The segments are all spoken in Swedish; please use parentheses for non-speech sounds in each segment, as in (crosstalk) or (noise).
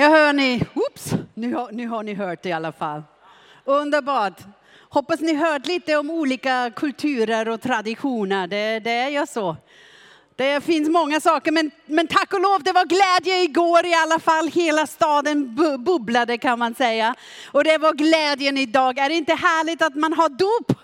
Jag hör ni, oops, nu har, nu har ni hört det i alla fall. Underbart. Hoppas ni hört lite om olika kulturer och traditioner. Det, det är ju så. Det finns många saker, men, men tack och lov, det var glädje igår i alla fall. Hela staden bubblade kan man säga. Och det var glädjen idag. Är det inte härligt att man har dop?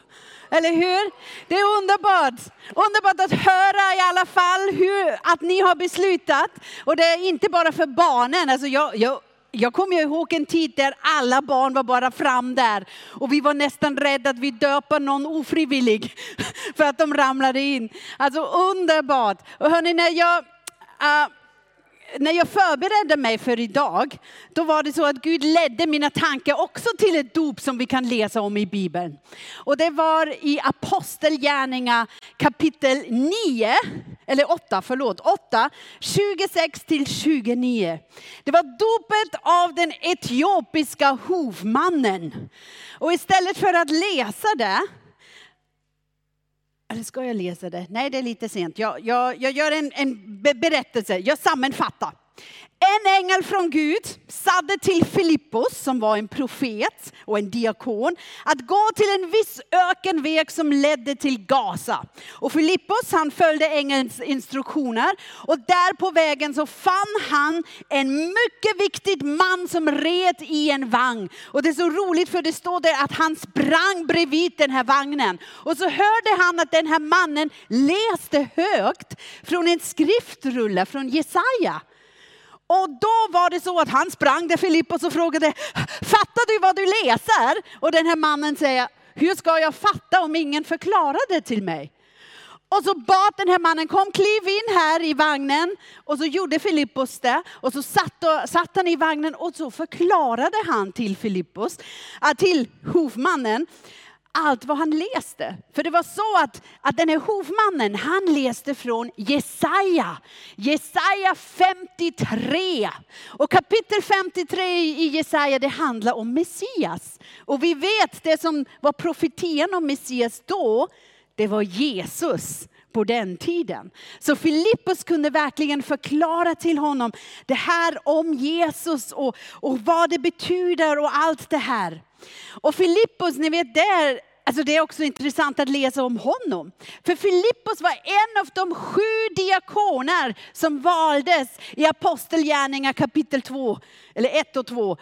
Eller hur? Det är underbart. Underbart att höra i alla fall hur, att ni har beslutat. Och det är inte bara för barnen. Alltså jag, jag jag kommer ihåg en tid där alla barn var bara fram där och vi var nästan rädda att vi döper någon ofrivillig (laughs) för att de ramlade in. Alltså underbart. Och hörni, när jag uh, när jag förberedde mig för idag, då var det så att Gud ledde mina tankar också till ett dop som vi kan läsa om i Bibeln. Och det var i Apostelgärningar kapitel 9, eller 8, förlåt, 8, 26 till 29. Det var dopet av den etiopiska hovmannen. Och istället för att läsa det eller ska jag läsa det? Nej, det är lite sent. Jag, jag, jag gör en, en berättelse, jag sammanfattar. En ängel från Gud sade till Filippos, som var en profet och en diakon, att gå till en viss ökenväg som ledde till Gaza. Och Filippos han följde ängelns instruktioner och där på vägen så fann han en mycket viktig man som red i en vagn. Och det är så roligt för det står där att han sprang bredvid den här vagnen. Och så hörde han att den här mannen läste högt från en skriftrulle från Jesaja. Och då var det så att han sprang till Filippos och frågade, fattar du vad du läser? Och den här mannen säger, hur ska jag fatta om ingen förklarar det till mig? Och så bad den här mannen, kom kliv in här i vagnen. Och så gjorde Filippos det. Och så satt, och, satt han i vagnen och så förklarade han till Filippos, äh, till hovmannen, allt vad han läste. För det var så att, att den här hovmannen, han läste från Jesaja. Jesaja 53. Och kapitel 53 i Jesaja, det handlar om Messias. Och vi vet det som var profetian om Messias då, det var Jesus på den tiden. Så Filippus kunde verkligen förklara till honom det här om Jesus och, och vad det betyder och allt det här. Och Filippos, ni vet, det Alltså det är också intressant att läsa om honom. För Filippos var en av de sju diakoner som valdes i Apostelgärningar kapitel 2, eller 1 och 2.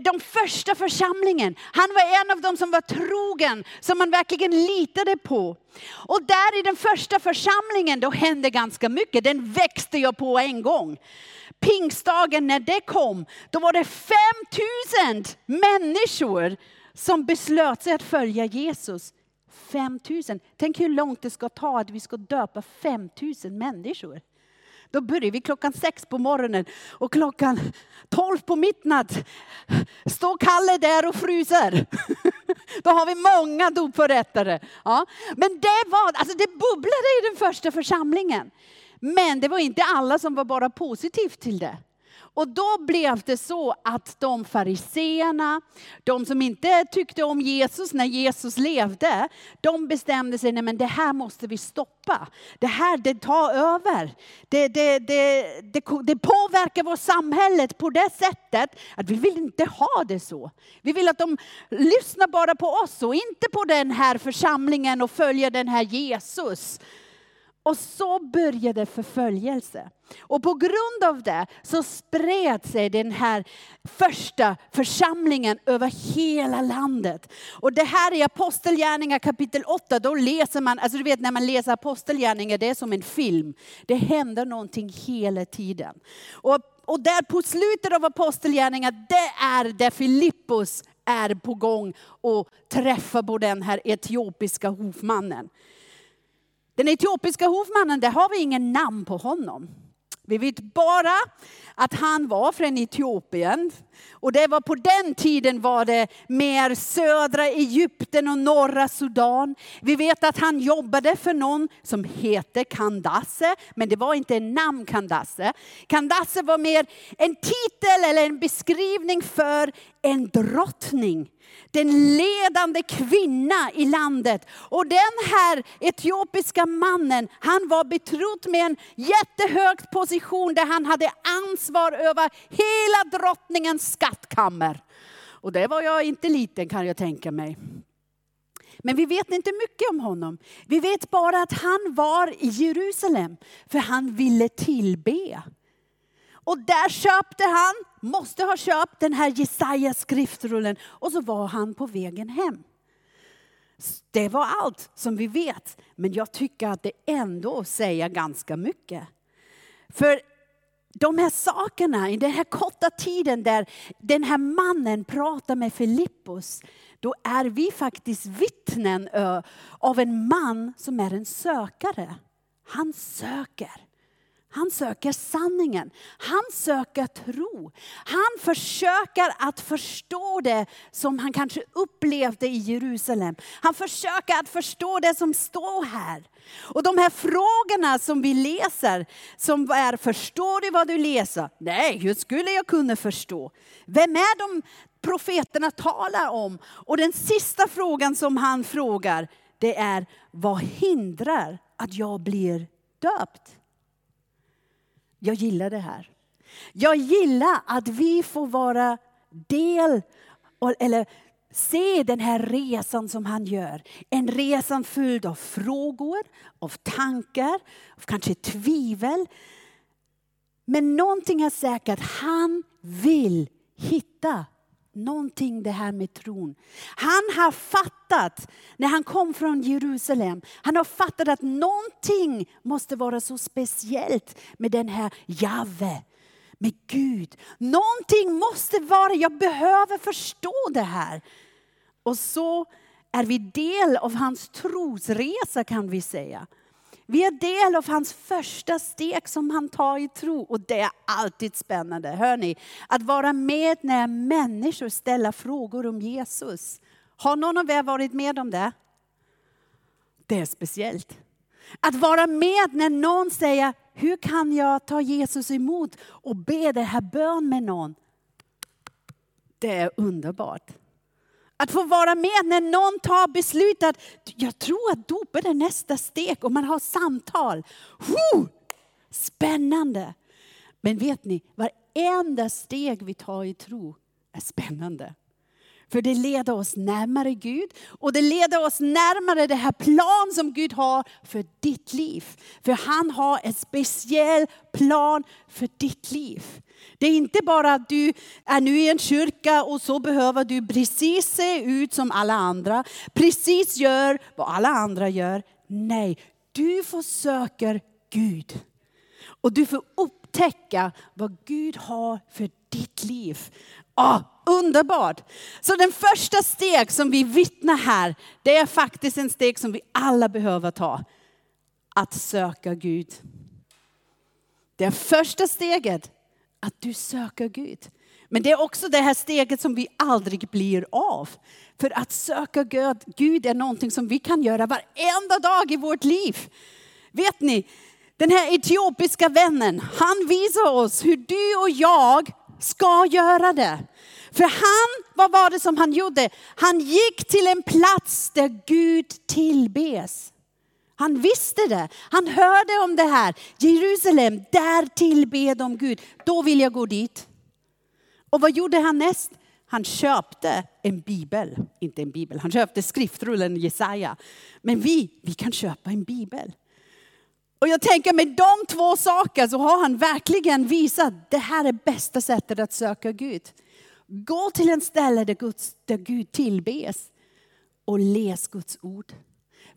De första församlingen. Han var en av dem som var trogen, som man verkligen litade på. Och där i den första församlingen, då hände ganska mycket. Den växte ju på en gång. Pingstdagen när det kom, då var det 5000 människor som beslöt sig att följa Jesus. 5000. Tänk hur långt det ska ta att vi ska döpa 5000 människor. Då börjar vi klockan sex på morgonen och klockan tolv på midnatt står Kalle där och fryser. (laughs) Då har vi många dopförrättare. Ja. Men det var, alltså det bubblade i den första församlingen. Men det var inte alla som var bara positivt till det. Och då blev det så att de fariseerna, de som inte tyckte om Jesus när Jesus levde, de bestämde sig, nej men det här måste vi stoppa. Det här det tar över. Det, det, det, det, det påverkar vårt samhälle på det sättet att vi vill inte ha det så. Vi vill att de lyssnar bara på oss och inte på den här församlingen och följer den här Jesus. Och så började förföljelse. Och på grund av det så spred sig den här första församlingen över hela landet. Och det här i Apostelgärningar kapitel 8, då läser man, alltså du vet när man läser Apostelgärningar, det är som en film. Det händer någonting hela tiden. Och, och där på slutet av Apostelgärningar, det är där Filippos är på gång och träffar på den här etiopiska hovmannen. Den etiopiska hovmannen, där har vi ingen namn på honom. Vi vet bara att han var från Etiopien. Och det var på den tiden var det mer södra Egypten och norra Sudan. Vi vet att han jobbade för någon som hette Kandase, men det var inte en namn Kandase. Kandase var mer en titel eller en beskrivning för en drottning den ledande kvinna i landet. Och den här etiopiska mannen, han var betrodd med en jättehög position position där han hade ansvar över hela drottningens skattkammer. Och det var jag inte liten kan jag tänka mig. Men vi vet inte mycket om honom. Vi vet bara att han var i Jerusalem för han ville tillbe. Och där köpte han, måste ha köpt den här Jesaja skriftrullen och så var han på vägen hem. Det var allt som vi vet, men jag tycker att det ändå säger ganska mycket. För de här sakerna, i den här korta tiden där den här mannen pratar med Filippus, då är vi faktiskt vittnen av en man som är en sökare. Han söker. Han söker sanningen. Han söker tro. Han försöker att förstå det som han kanske upplevde i Jerusalem. Han försöker att förstå det som står här. Och de här frågorna som vi läser, som är förstår du vad du läser? Nej, hur skulle jag kunna förstå? Vem är de profeterna talar om? Och den sista frågan som han frågar, det är vad hindrar att jag blir döpt? Jag gillar det här. Jag gillar att vi får vara del, eller se den här resan som han gör. En resa fylld av frågor, av tankar, av kanske tvivel. Men någonting är säkert, han vill hitta någonting det här med tron. Han har fattat, när han kom från Jerusalem, han har fattat att någonting måste vara så speciellt med den här Jave, med Gud. Någonting måste vara, jag behöver förstå det här. Och så är vi del av hans trosresa kan vi säga. Vi är del av hans första steg som han tar i tro. Och det är alltid spännande. Hör ni? Att vara med när människor ställer frågor om Jesus. Har någon av er varit med om det? Det är speciellt. Att vara med när någon säger, hur kan jag ta Jesus emot och be det här bön med någon? Det är underbart. Att få vara med när någon tar beslut att jag tror att dopet är nästa steg och man har samtal. Woo! Spännande! Men vet ni, varenda steg vi tar i tro är spännande. För det leder oss närmare Gud och det leder oss närmare det här plan som Gud har för ditt liv. För han har en speciell plan för ditt liv. Det är inte bara att du är nu i en kyrka och så behöver du precis se ut som alla andra. Precis gör vad alla andra gör. Nej, du försöker Gud. Och du får upptäcka vad Gud har för ditt liv. Ah, underbart! Så den första steg som vi vittnar här, det är faktiskt en steg som vi alla behöver ta. Att söka Gud. Det första steget att du söker Gud. Men det är också det här steget som vi aldrig blir av. För att söka Gud är någonting som vi kan göra varenda dag i vårt liv. Vet ni, den här etiopiska vännen, han visar oss hur du och jag ska göra det. För han, vad var det som han gjorde? Han gick till en plats där Gud tillbes. Han visste det. Han hörde om det här. Jerusalem, där tillber de Gud. Då vill jag gå dit. Och vad gjorde han näst? Han köpte en bibel, inte en bibel, han köpte skriftrullen Jesaja. Men vi, vi kan köpa en bibel. Och jag tänker med de två sakerna så har han verkligen visat det här är bästa sättet att söka Gud. Gå till en ställe där, Guds, där Gud tillbes och läs Guds ord.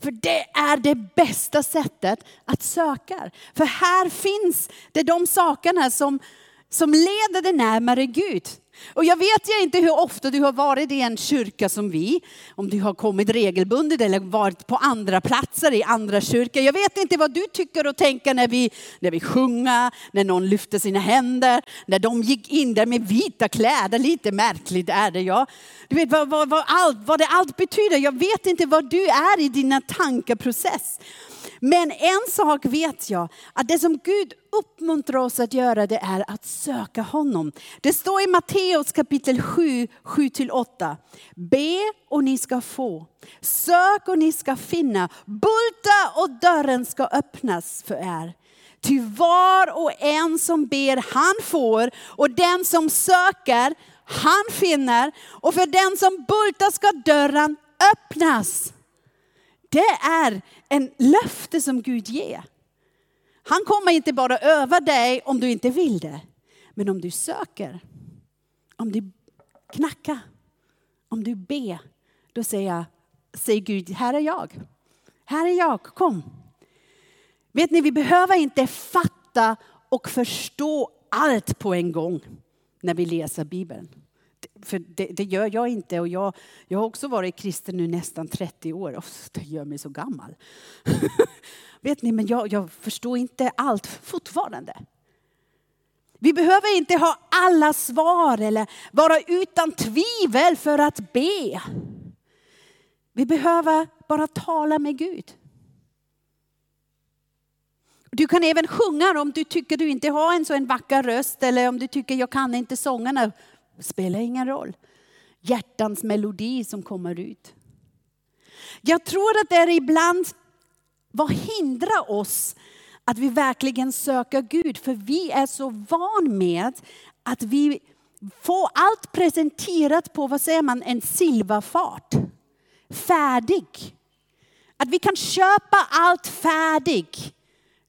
För det är det bästa sättet att söka. För här finns det de sakerna som, som leder dig närmare Gud. Och jag vet ju inte hur ofta du har varit i en kyrka som vi, om du har kommit regelbundet eller varit på andra platser i andra kyrkor. Jag vet inte vad du tycker och tänker när vi, när vi sjunger, när någon lyfter sina händer, när de gick in där med vita kläder. Lite märkligt är det ja. Du vet vad, vad, vad, allt, vad det allt betyder. Jag vet inte vad du är i dina tankeprocess. Men en sak vet jag, att det som Gud uppmuntrar oss att göra det är att söka honom. Det står i Matteus kapitel 7, 7-8. Be och ni ska få. Sök och ni ska finna. Bulta och dörren ska öppnas för er. Ty var och en som ber, han får. Och den som söker, han finner. Och för den som bultar ska dörren öppnas. Det är en löfte som Gud ger. Han kommer inte bara öva dig om du inte vill det. Men om du söker, om du knackar, om du ber, då säger, jag, säger Gud, här är jag. Här är jag, kom. Vet ni, vi behöver inte fatta och förstå allt på en gång när vi läser Bibeln. För det, det gör jag inte och jag, jag har också varit kristen nu nästan 30 år. Oh, (laughs) det gör mig så gammal. (laughs) Vet ni, men jag, jag förstår inte allt fortfarande. Vi behöver inte ha alla svar eller vara utan tvivel för att be. Vi behöver bara tala med Gud. Du kan även sjunga om du tycker du inte har en så en vacker röst eller om du tycker jag kan inte sångerna. Det spelar ingen roll. Hjärtans melodi som kommer ut. Jag tror att det är ibland vad hindrar oss att vi verkligen söker Gud? För vi är så van med att vi får allt presenterat på, vad säger man, en silverfart. Färdig. Att vi kan köpa allt färdigt.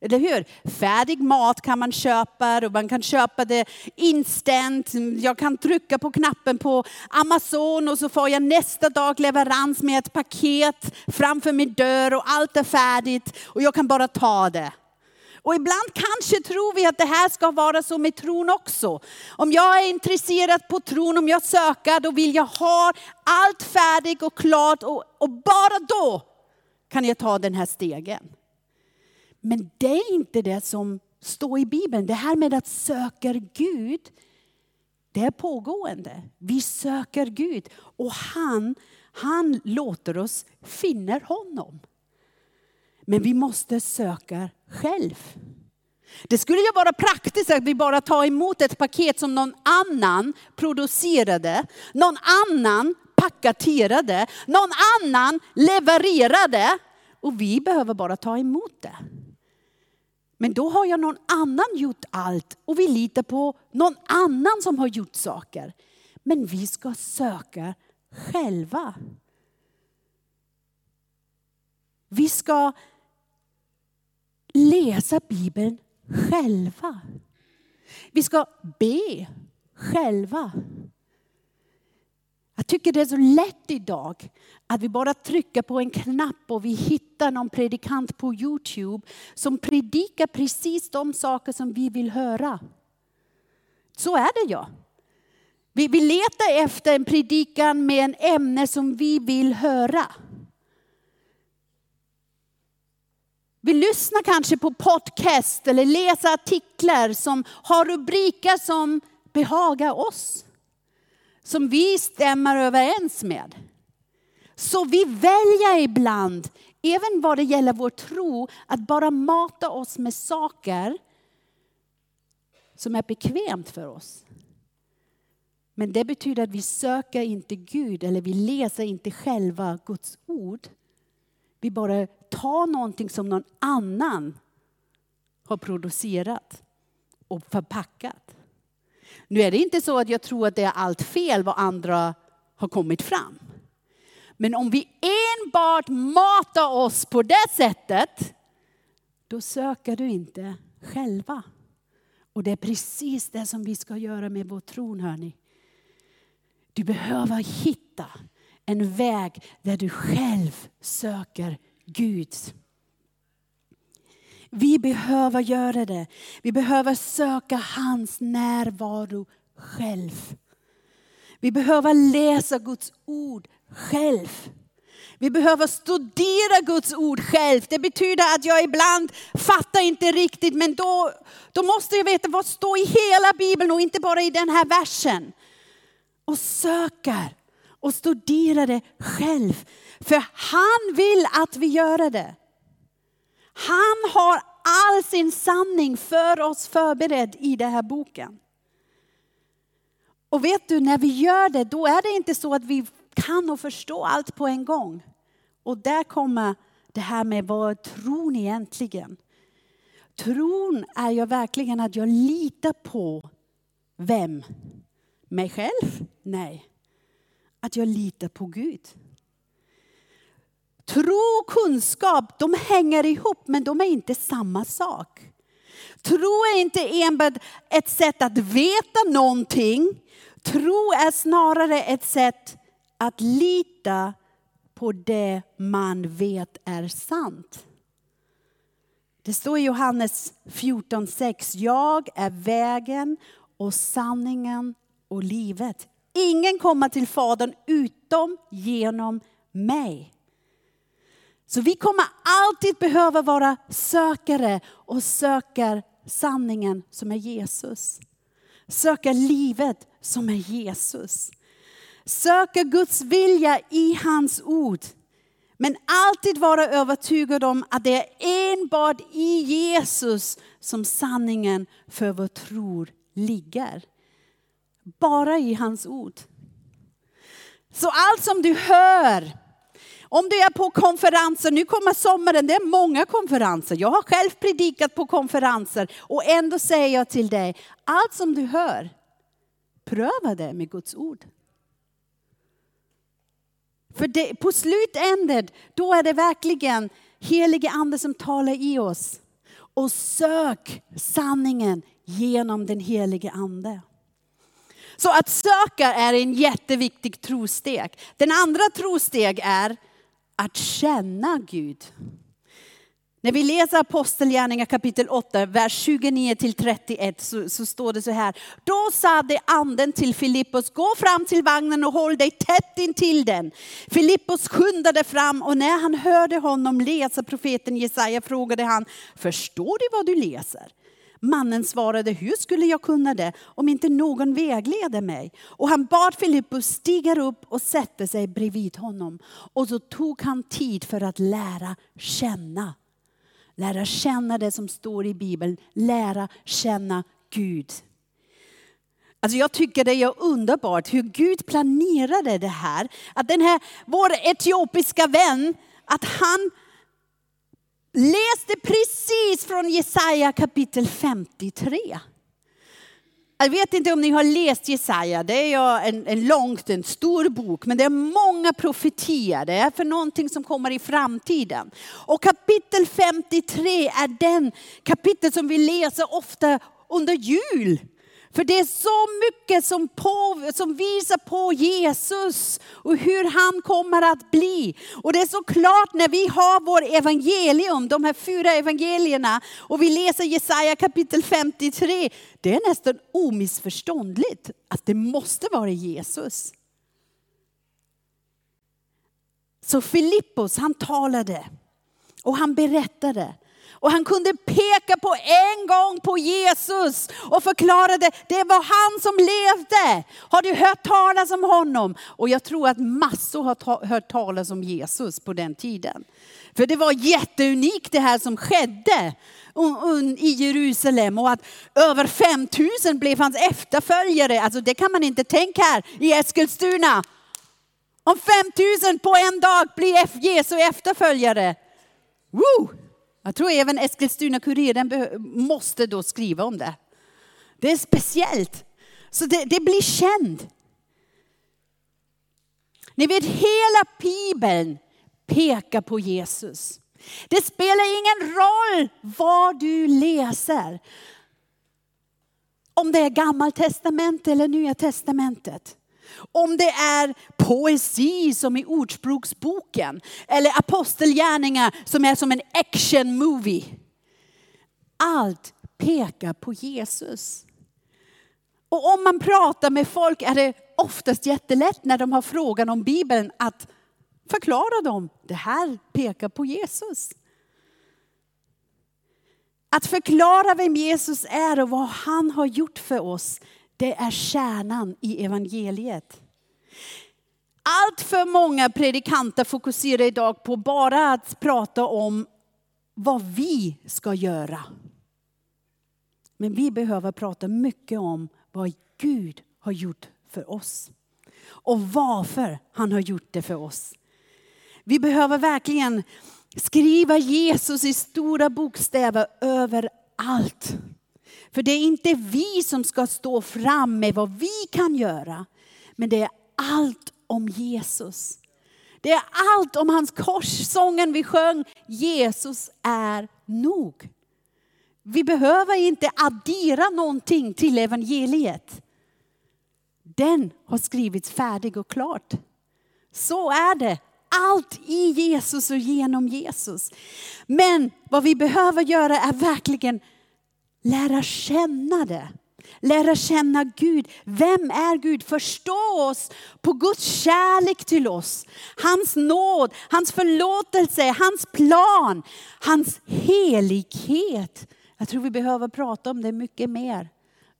Eller hur? Färdig mat kan man köpa och man kan köpa det instant. Jag kan trycka på knappen på Amazon och så får jag nästa dag leverans med ett paket framför min dörr och allt är färdigt och jag kan bara ta det. Och ibland kanske tror vi att det här ska vara så med tron också. Om jag är intresserad på tron, om jag söker, då vill jag ha allt färdigt och klart och, och bara då kan jag ta den här stegen. Men det är inte det som står i Bibeln. Det här med att söka Gud, det är pågående. Vi söker Gud och han, han låter oss finna honom. Men vi måste söka själv. Det skulle ju vara praktiskt att vi bara tar emot ett paket som någon annan producerade, någon annan paketerade, någon annan levererade och vi behöver bara ta emot det. Men då har jag någon annan gjort allt och vi litar på någon annan som har gjort saker. Men vi ska söka själva. Vi ska läsa Bibeln själva. Vi ska be själva. Jag tycker det är så lätt idag att vi bara trycker på en knapp och vi hittar någon predikant på Youtube som predikar precis de saker som vi vill höra. Så är det ja. Vi, vi letar efter en predikan med en ämne som vi vill höra. Vi lyssnar kanske på podcast eller läser artiklar som har rubriker som behagar oss som vi stämmer överens med. Så vi väljer ibland, även vad det gäller vår tro, att bara mata oss med saker som är bekvämt för oss. Men det betyder att vi söker inte Gud eller vi läser inte själva Guds ord. Vi bara tar någonting som någon annan har producerat och förpackat. Nu är det inte så att jag tror att det är allt fel vad andra har kommit fram. Men om vi enbart matar oss på det sättet, då söker du inte själva. Och det är precis det som vi ska göra med vår tron, hörni. Du behöver hitta en väg där du själv söker Gud. Vi behöver göra det. Vi behöver söka hans närvaro själv. Vi behöver läsa Guds ord själv. Vi behöver studera Guds ord själv. Det betyder att jag ibland fattar inte riktigt, men då, då måste jag veta vad står i hela Bibeln och inte bara i den här versen. Och söker och studerar det själv. För han vill att vi gör det. Han har all sin sanning för oss förberedd i den här boken. Och vet du, när vi gör det, då är det inte så att vi kan och förstå allt på en gång. Och där kommer det här med vad tron egentligen? Tron är ju verkligen att jag litar på vem? Mig själv? Nej. Att jag litar på Gud. Tro och kunskap, de hänger ihop men de är inte samma sak. Tro är inte enbart ett sätt att veta någonting. Tro är snarare ett sätt att lita på det man vet är sant. Det står i Johannes 14.6. Jag är vägen och sanningen och livet. Ingen kommer till Fadern utom genom mig. Så vi kommer alltid behöva vara sökare och söker sanningen som är Jesus. Söka livet som är Jesus. Söka Guds vilja i hans ord. Men alltid vara övertygad om att det är enbart i Jesus som sanningen för vår tro ligger. Bara i hans ord. Så allt som du hör, om du är på konferenser, nu kommer sommaren, det är många konferenser. Jag har själv predikat på konferenser och ändå säger jag till dig, allt som du hör, pröva det med Guds ord. För det, på slutändet, då är det verkligen helige ande som talar i oss. Och sök sanningen genom den helige ande. Så att söka är en jätteviktig trosteg. Den andra trosteg är att känna Gud. När vi läser Apostelgärningar kapitel 8, vers 29 till 31 så, så, står det så här. Då sade anden till Filippos, gå fram till vagnen och håll dig tätt intill den. Filippos skyndade fram och när han hörde honom läsa profeten Jesaja frågade han, förstår du vad du läser? Mannen svarade, hur skulle jag kunna det om inte någon vägleder mig? Och han bad Filippus stiga upp och sätta sig bredvid honom. Och så tog han tid för att lära känna. Lära känna det som står i Bibeln, lära känna Gud. Alltså jag tycker det är underbart hur Gud planerade det här. Att den här, vår etiopiska vän, att han läste precis från Jesaja kapitel 53. Jag vet inte om ni har läst Jesaja, det är en, en långt, en stor bok, men det är många profetier, det är för någonting som kommer i framtiden. Och kapitel 53 är den kapitel som vi läser ofta under jul. För det är så mycket som, på, som visar på Jesus och hur han kommer att bli. Och det är så klart när vi har vår evangelium, de här fyra evangelierna, och vi läser Jesaja kapitel 53. Det är nästan omissförståndligt att det måste vara Jesus. Så Filippos han talade och han berättade och han kunde peka på en gång på Jesus och förklarade det var han som levde. Har du hört talas om honom? Och jag tror att massor har hört talas om Jesus på den tiden. För det var jätteunikt det här som skedde i Jerusalem och att över 5000 blev hans efterföljare. Alltså det kan man inte tänka här i Eskilstuna. Om 5000 på en dag blir Jesu efterföljare. Woo! Jag tror även Eskilstuna-Kuriren måste då skriva om det. Det är speciellt. Så det, det blir känt. Ni vet hela Bibeln pekar på Jesus. Det spelar ingen roll vad du läser. Om det är Gamla testamentet eller Nya testamentet. Om det är poesi som i Ordspråksboken eller apostelgärningar som är som en action movie. Allt pekar på Jesus. Och om man pratar med folk är det oftast jättelätt när de har frågan om Bibeln att förklara dem. Det här pekar på Jesus. Att förklara vem Jesus är och vad han har gjort för oss, det är kärnan i evangeliet. Allt för många predikanter fokuserar idag på bara att prata om vad vi ska göra. Men vi behöver prata mycket om vad Gud har gjort för oss. Och varför han har gjort det för oss. Vi behöver verkligen skriva Jesus i stora bokstäver överallt. För det är inte vi som ska stå fram med vad vi kan göra. Men det är allt om Jesus. Det är allt om hans kors, sången vi sjöng. Jesus är nog. Vi behöver inte addera någonting till evangeliet. Den har skrivits färdig och klart. Så är det. Allt i Jesus och genom Jesus. Men vad vi behöver göra är verkligen lära känna det. Lära känna Gud. Vem är Gud? Förstå oss på Guds kärlek till oss. Hans nåd, hans förlåtelse, hans plan, hans helighet. Jag tror vi behöver prata om det mycket mer.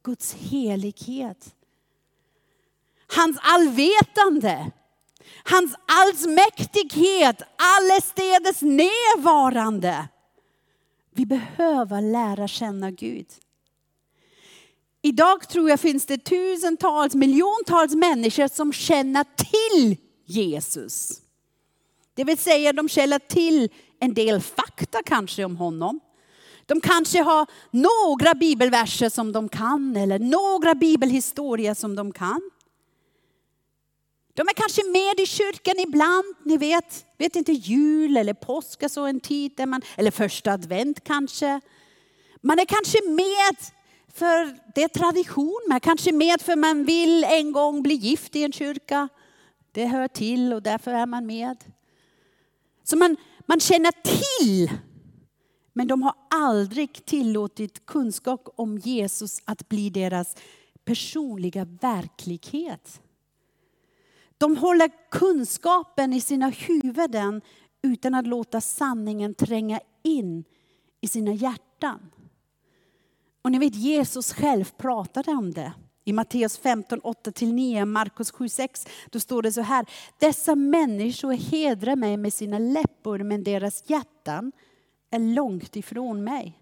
Guds helighet. Hans allvetande. Hans allsmäktighet, allestädes närvarande. Vi behöver lära känna Gud. Idag tror jag finns det tusentals, miljontals människor som känner till Jesus. Det vill säga de känner till en del fakta kanske om honom. De kanske har några bibelverser som de kan eller några bibelhistorier som de kan. De är kanske med i kyrkan ibland, ni vet, vet inte jul eller påsk så en tid där man, eller första advent kanske. Man är kanske med för det är tradition, man är kanske med för man vill en gång bli gift i en kyrka. Det hör till och därför är man med. Så man, man känner till, men de har aldrig tillåtit kunskap om Jesus att bli deras personliga verklighet. De håller kunskapen i sina huvuden utan att låta sanningen tränga in i sina hjärtan. Och ni vet Jesus själv pratade om det. I Matteus 15, 8-9, Markus 7, 6, då står det så här. Dessa människor hedrar mig med sina läppar men deras hjärtan är långt ifrån mig.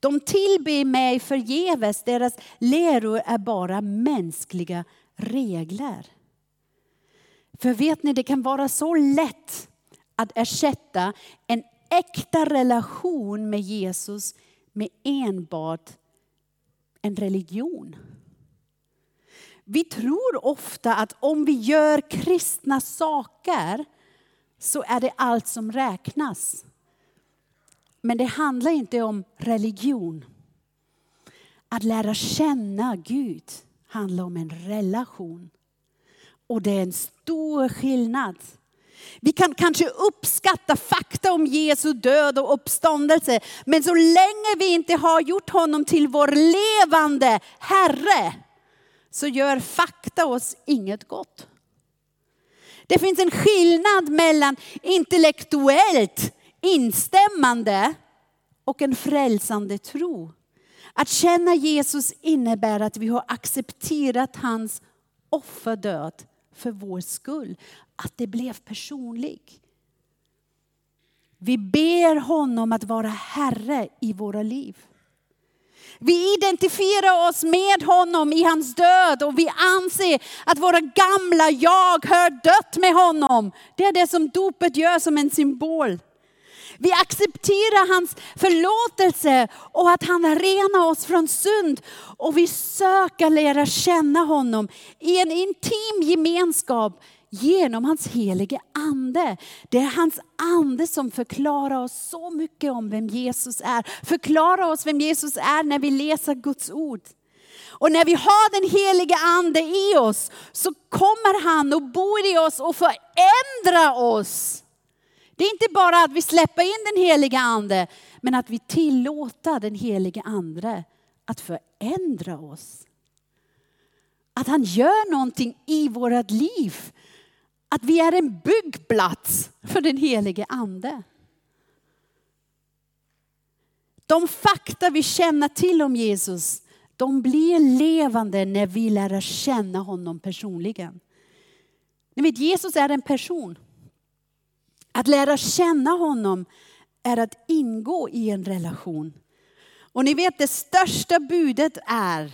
De tillber mig förgäves, deras läror är bara mänskliga regler. För vet ni, det kan vara så lätt att ersätta en äkta relation med Jesus med enbart en religion. Vi tror ofta att om vi gör kristna saker så är det allt som räknas. Men det handlar inte om religion. Att lära känna Gud handlar om en relation. Och det är en stor skillnad. Vi kan kanske uppskatta fakta om Jesu död och uppståndelse. Men så länge vi inte har gjort honom till vår levande Herre så gör fakta oss inget gott. Det finns en skillnad mellan intellektuellt instämmande och en frälsande tro. Att känna Jesus innebär att vi har accepterat hans offerdöd för vår skull. Att det blev personligt. Vi ber honom att vara Herre i våra liv. Vi identifierar oss med honom i hans död och vi anser att våra gamla jag hör dött med honom. Det är det som dopet gör som en symbol. Vi accepterar hans förlåtelse och att han renar oss från synd. Och vi söker lära känna honom i en intim gemenskap genom hans helige ande. Det är hans ande som förklarar oss så mycket om vem Jesus är. Förklarar oss vem Jesus är när vi läser Guds ord. Och när vi har den helige ande i oss så kommer han och bor i oss och förändrar oss. Det är inte bara att vi släpper in den heliga ande, men att vi tillåter den heliga ande att förändra oss. Att han gör någonting i vårt liv. Att vi är en byggplats för den helige ande. De fakta vi känner till om Jesus, de blir levande när vi lär känna honom personligen. Ni vet, Jesus är en person. Att lära känna honom är att ingå i en relation. Och ni vet det största budet är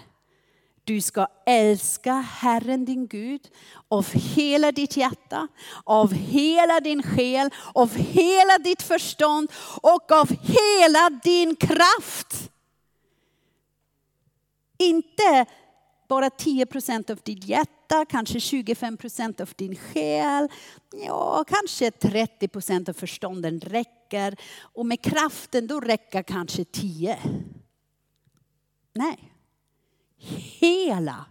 du ska älska Herren din Gud av hela ditt hjärta, av hela din själ, av hela ditt förstånd och av hela din kraft. Inte bara 10 procent av ditt hjärta, kanske 25 procent av din själ. Ja, kanske 30 procent av förstånden räcker. Och med kraften då räcker kanske 10. Nej. Hela.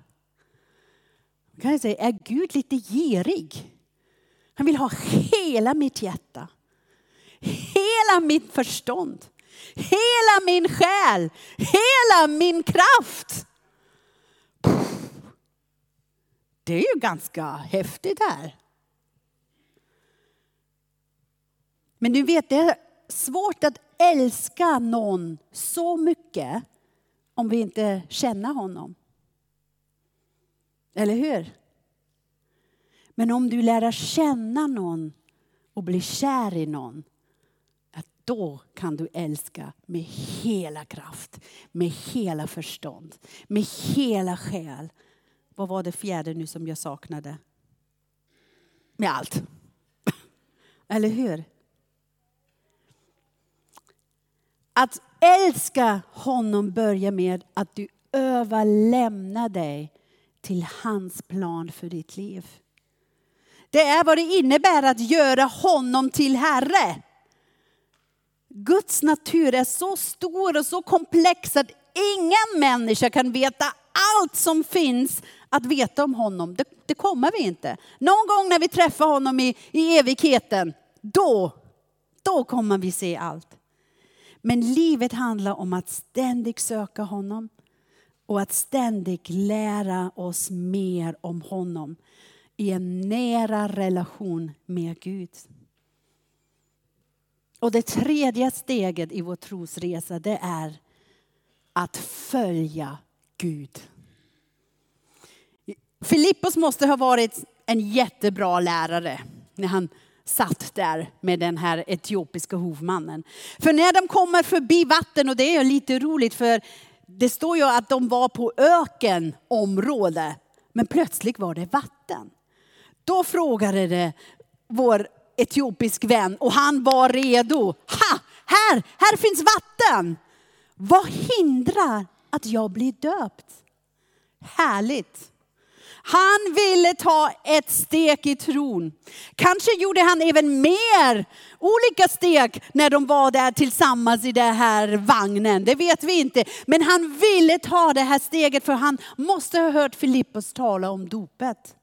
Kan jag säga, är Gud lite girig? Han vill ha hela mitt hjärta. Hela mitt förstånd. Hela min själ. Hela min kraft. Det är ju ganska häftigt här. Men du vet, det är svårt att älska någon så mycket om vi inte känner honom. Eller hur? Men om du lär känna någon och blir kär i någon, att då kan du älska med hela kraft, med hela förstånd, med hela själ. Vad var det fjärde nu som jag saknade? Med allt. (laughs) Eller hur? Att älska honom börjar med att du överlämnar dig till hans plan för ditt liv. Det är vad det innebär att göra honom till Herre. Guds natur är så stor och så komplex att ingen människa kan veta allt som finns att veta om honom. Det, det kommer vi inte. Någon gång när vi träffar honom i, i evigheten, då, då kommer vi se allt. Men livet handlar om att ständigt söka honom och att ständigt lära oss mer om honom i en nära relation med Gud. Och det tredje steget i vår trosresa det är att följa Gud. Filippos måste ha varit en jättebra lärare när han satt där med den här etiopiska hovmannen. För när de kommer förbi vatten, och det är lite roligt för det står ju att de var på ökenområde, men plötsligt var det vatten. Då frågade det vår etiopisk vän och han var redo. Ha! Här, här finns vatten! Vad hindrar att jag blir döpt? Härligt. Han ville ta ett steg i tron. Kanske gjorde han även mer olika steg när de var där tillsammans i den här vagnen. Det vet vi inte. Men han ville ta det här steget för han måste ha hört Filippos tala om dopet.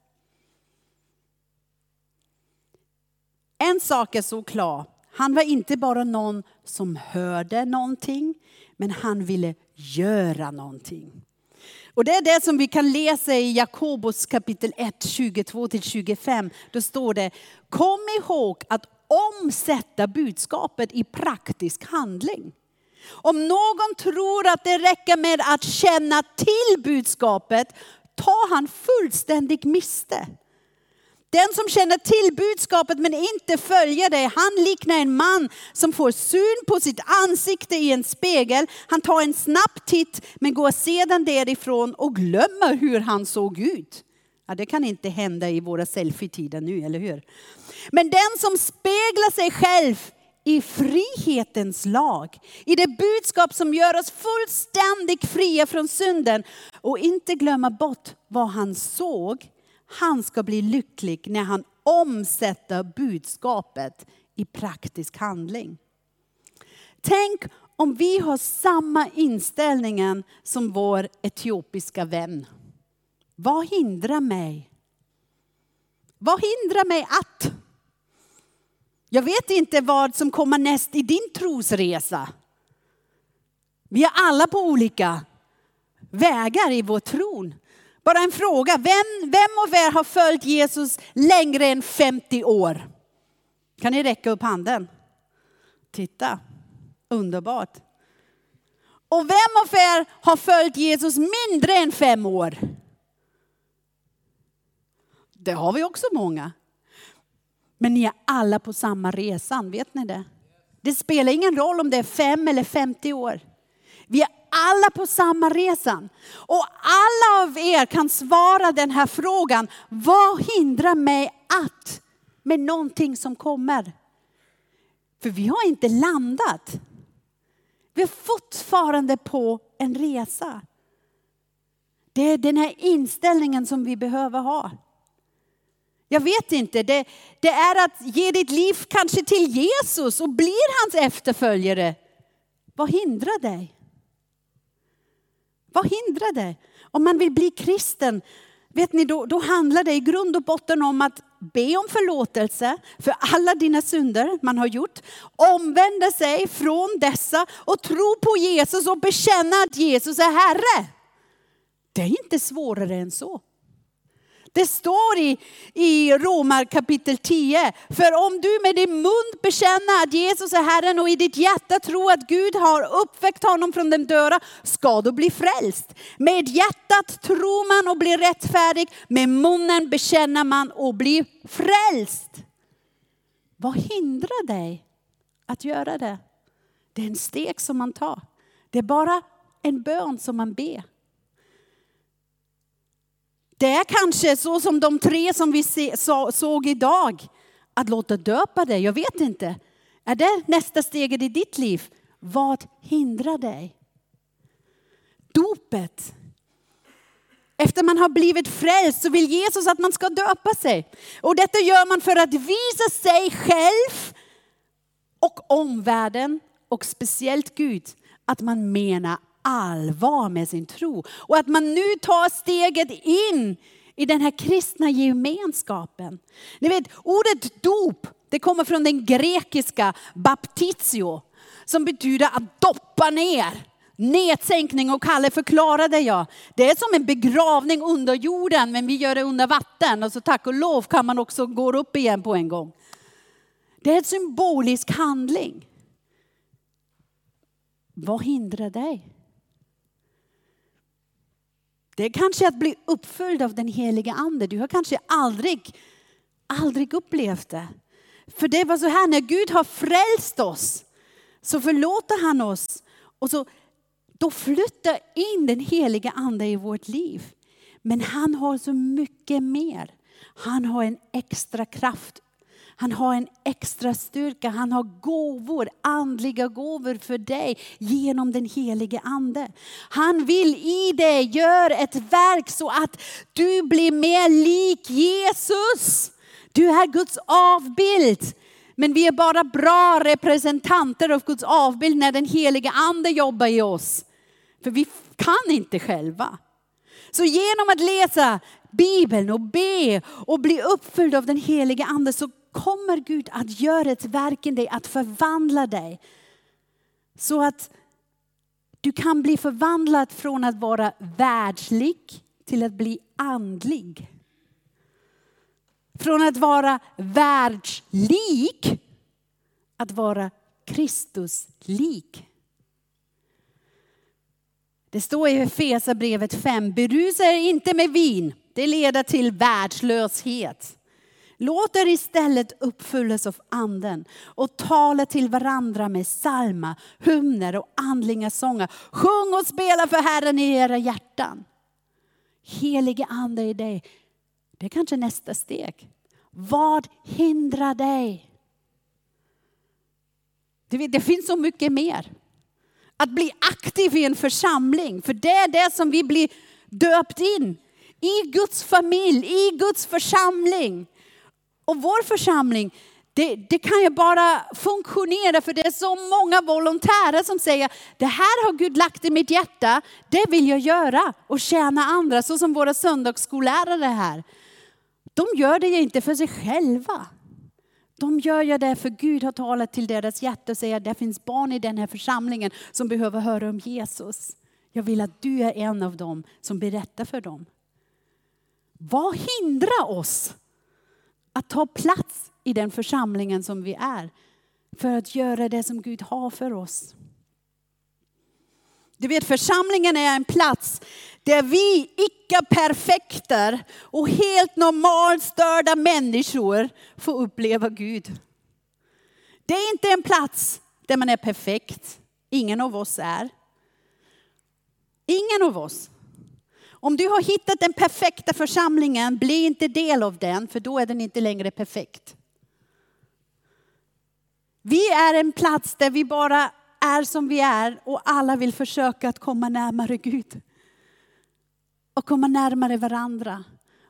En sak är så klar. Han var inte bara någon som hörde någonting, men han ville göra någonting. Och det är det som vi kan läsa i Jakobus kapitel 1, 22-25. Då står det, kom ihåg att omsätta budskapet i praktisk handling. Om någon tror att det räcker med att känna till budskapet tar han fullständigt miste. Den som känner till budskapet men inte följer det, han liknar en man som får syn på sitt ansikte i en spegel. Han tar en snabb titt men går sedan därifrån och glömmer hur han såg ut. Ja, det kan inte hända i våra selfietider nu, eller hur? Men den som speglar sig själv i frihetens lag, i det budskap som gör oss fullständigt fria från synden och inte glömma bort vad han såg han ska bli lycklig när han omsätter budskapet i praktisk handling. Tänk om vi har samma inställning som vår etiopiska vän. Vad hindrar mig? Vad hindrar mig att? Jag vet inte vad som kommer näst i din trosresa. Vi är alla på olika vägar i vår tron. Bara en fråga, vem, vem av er har följt Jesus längre än 50 år? Kan ni räcka upp handen? Titta, underbart. Och vem av er har följt Jesus mindre än fem år? Det har vi också många. Men ni är alla på samma resan, vet ni det? Det spelar ingen roll om det är fem eller 50 år. Vi är alla på samma resan. Och alla av er kan svara den här frågan. Vad hindrar mig att med någonting som kommer? För vi har inte landat. Vi är fortfarande på en resa. Det är den här inställningen som vi behöver ha. Jag vet inte, det, det är att ge ditt liv kanske till Jesus och blir hans efterföljare. Vad hindrar dig? Vad hindrar det? Om man vill bli kristen, vet ni, då, då handlar det i grund och botten om att be om förlåtelse för alla dina synder man har gjort, omvända sig från dessa och tro på Jesus och bekänna att Jesus är Herre. Det är inte svårare än så. Det står i, i Romar kapitel 10. För om du med din mun bekänner att Jesus är Herren och i ditt hjärta tror att Gud har uppväckt honom från de döda, ska du bli frälst. Med hjärtat tror man och blir rättfärdig, med munnen bekänner man och blir frälst. Vad hindrar dig att göra det? Det är en steg som man tar. Det är bara en bön som man ber. Det är kanske så som de tre som vi såg idag, att låta döpa dig. Jag vet inte. Är det nästa steget i ditt liv? Vad hindrar dig? Dopet. Efter man har blivit frälst så vill Jesus att man ska döpa sig. Och detta gör man för att visa sig själv och omvärlden och speciellt Gud att man menar allvar med sin tro. Och att man nu tar steget in i den här kristna gemenskapen. Ni vet, ordet dop, det kommer från den grekiska baptizio, som betyder att doppa ner. Nedsänkning och Kalle förklarade jag. Det är som en begravning under jorden men vi gör det under vatten och så tack och lov kan man också gå upp igen på en gång. Det är en symbolisk handling. Vad hindrar dig? Det är kanske att bli uppföljd av den heliga ande. Du har kanske aldrig, aldrig upplevt det. För det var så här, när Gud har frälst oss så förlåter han oss och så då flyttar in den heliga ande i vårt liv. Men han har så mycket mer. Han har en extra kraft han har en extra styrka, han har gåvor, andliga gåvor för dig genom den helige ande. Han vill i dig göra ett verk så att du blir mer lik Jesus. Du är Guds avbild. Men vi är bara bra representanter av Guds avbild när den helige ande jobbar i oss. För vi kan inte själva. Så genom att läsa Bibeln och be och bli uppfylld av den helige ande så kommer Gud att göra ett verk i dig, att förvandla dig. Så att du kan bli förvandlad från att vara världslig till att bli andlig. Från att vara världslik att vara Kristuslik. Det står i Efesierbrevet 5, berusa er inte med vin, det leder till världslöshet. Låt er istället uppfyllas av anden och tala till varandra med psalmer, hymner och andliga sånger. Sjung och spela för Herren i era hjärtan. Helige ande i dig, det är kanske nästa steg. Vad hindrar dig? Det finns så mycket mer. Att bli aktiv i en församling, för det är det som vi blir döpt in. I Guds familj, i Guds församling. Och vår församling, det, det, kan ju bara funktionera för det är så många volontärer som säger, det här har Gud lagt i mitt hjärta, det vill jag göra och tjäna andra, så som våra söndagsskollärare här. De gör det ju inte för sig själva. De gör ju det för Gud har talat till deras hjärta och säger att det finns barn i den här församlingen som behöver höra om Jesus. Jag vill att du är en av dem som berättar för dem. Vad hindrar oss att ta plats i den församlingen som vi är. För att göra det som Gud har för oss. Du vet församlingen är en plats där vi icke-perfekter och helt normalt störda människor får uppleva Gud. Det är inte en plats där man är perfekt. Ingen av oss är. Ingen av oss. Om du har hittat den perfekta församlingen, bli inte del av den, för då är den inte längre perfekt. Vi är en plats där vi bara är som vi är och alla vill försöka att komma närmare Gud. och komma närmare varandra.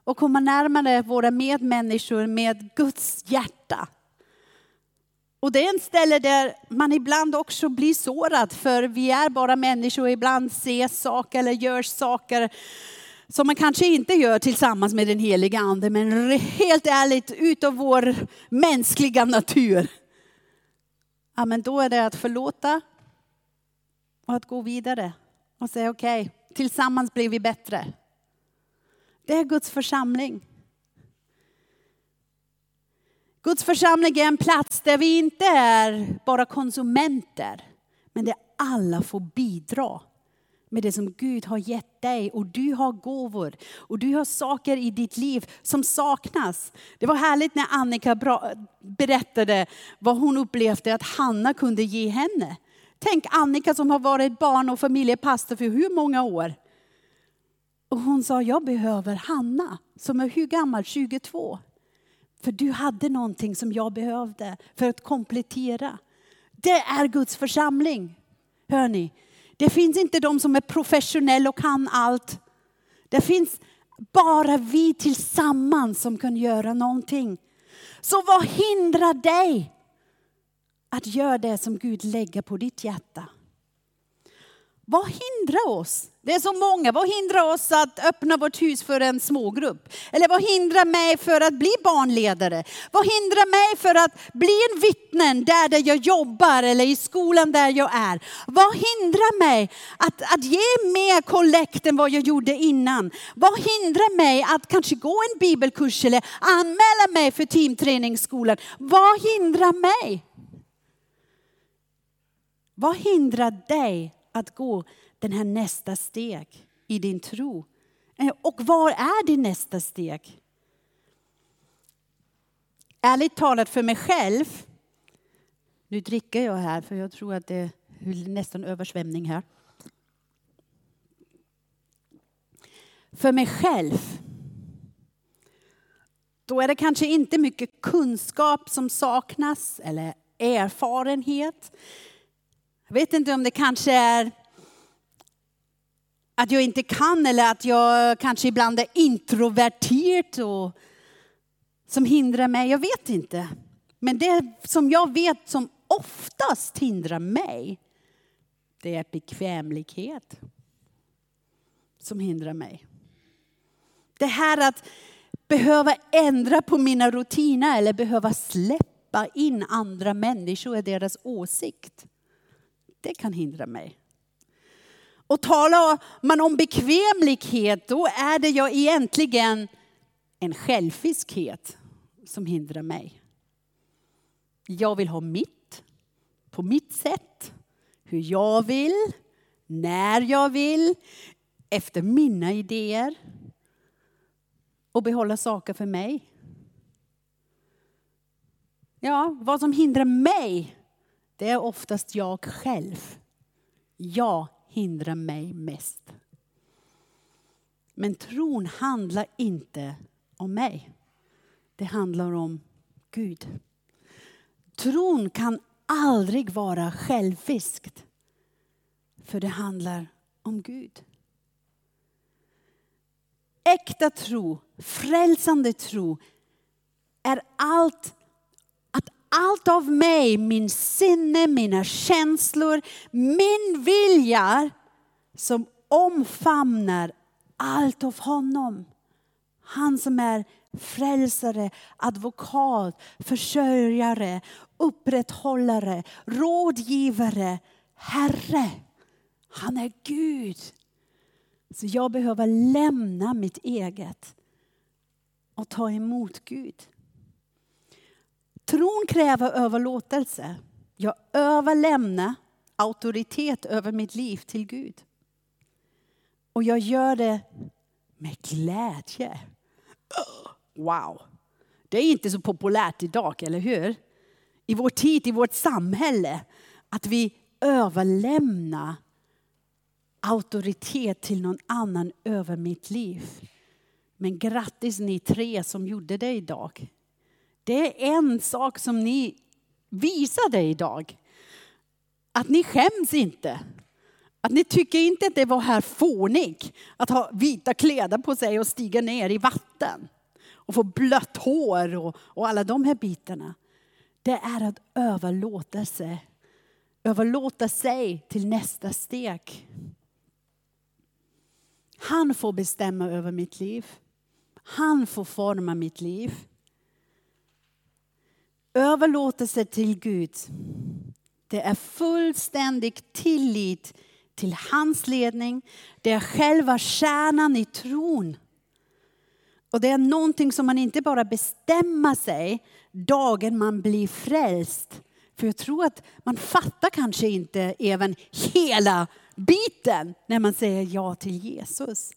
Och komma närmare våra medmänniskor med Guds hjärta. Och det är en ställe där man ibland också blir sårad, för vi är bara människor och ibland ser saker eller gör saker som man kanske inte gör tillsammans med den heliga ande, men helt ärligt utav vår mänskliga natur. Ja, men då är det att förlåta och att gå vidare och säga okej, okay, tillsammans blir vi bättre. Det är Guds församling. Guds församling är en plats där vi inte är bara konsumenter, men där alla får bidra med det som Gud har gett dig och du har gåvor och du har saker i ditt liv som saknas. Det var härligt när Annika berättade vad hon upplevde att Hanna kunde ge henne. Tänk Annika som har varit barn och familjepastor för hur många år? Och hon sa, jag behöver Hanna som är hur gammal? 22. För du hade någonting som jag behövde för att komplettera. Det är Guds församling. Hör ni? Det finns inte de som är professionella och kan allt. Det finns bara vi tillsammans som kan göra någonting. Så vad hindrar dig att göra det som Gud lägger på ditt hjärta? Vad hindrar oss? Det är så många. Vad hindrar oss att öppna vårt hus för en smågrupp? Eller vad hindrar mig för att bli barnledare? Vad hindrar mig för att bli en vittnen där, där jag jobbar eller i skolan där jag är? Vad hindrar mig att, att ge mer kollekt än vad jag gjorde innan? Vad hindrar mig att kanske gå en bibelkurs eller anmäla mig för teamträningsskolan? Vad hindrar mig? Vad hindrar dig att gå den här nästa steg i din tro. Eh, och var är din nästa steg? Ärligt talat för mig själv, nu dricker jag här för jag tror att det är nästan översvämning här. För mig själv, då är det kanske inte mycket kunskap som saknas eller erfarenhet. Jag vet inte om det kanske är att jag inte kan eller att jag kanske ibland är introvertert och som hindrar mig. Jag vet inte. Men det som jag vet som oftast hindrar mig, det är bekvämlighet som hindrar mig. Det här att behöva ändra på mina rutiner eller behöva släppa in andra människor och deras åsikt det kan hindra mig. Och talar man om bekvämlighet, då är det ju egentligen en själviskhet som hindrar mig. Jag vill ha mitt, på mitt sätt, hur jag vill, när jag vill, efter mina idéer. Och behålla saker för mig. Ja, vad som hindrar mig det är oftast jag själv. Jag hindrar mig mest. Men tron handlar inte om mig. Det handlar om Gud. Tron kan aldrig vara själviskt. För det handlar om Gud. Äkta tro, frälsande tro är allt allt av mig, min sinne, mina känslor, min vilja som omfamnar allt av honom. Han som är frälsare, advokat, försörjare, upprätthållare, rådgivare, Herre. Han är Gud. Så jag behöver lämna mitt eget och ta emot Gud. Tron kräver överlåtelse. Jag överlämnar auktoritet över mitt liv till Gud. Och jag gör det med glädje. Wow! Det är inte så populärt idag, eller hur? I vår tid, i vårt samhälle, att vi överlämnar auktoritet till någon annan över mitt liv. Men grattis ni tre som gjorde det idag. Det är en sak som ni visade idag. Att ni skäms inte Att ni tycker inte att det var här fånig att ha vita kläder på sig och stiga ner i vatten. Och få blött hår och, och alla de här bitarna. Det är att överlåta sig. Överlåta sig till nästa steg. Han får bestämma över mitt liv. Han får forma mitt liv. Överlåtelse till Gud. Det är fullständig tillit till hans ledning. Det är själva kärnan i tron. Och det är någonting som man inte bara bestämmer sig dagen man blir frälst. För jag tror att man fattar kanske inte även hela biten när man säger ja till Jesus.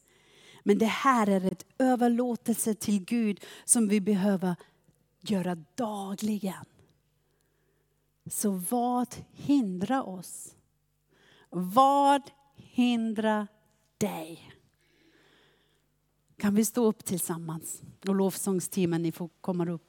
Men det här är ett överlåtelse till Gud som vi behöver göra dagligen. Så vad hindrar oss? Vad hindrar dig? Kan vi stå upp tillsammans? Och lovsångsteamen, ni får komma upp.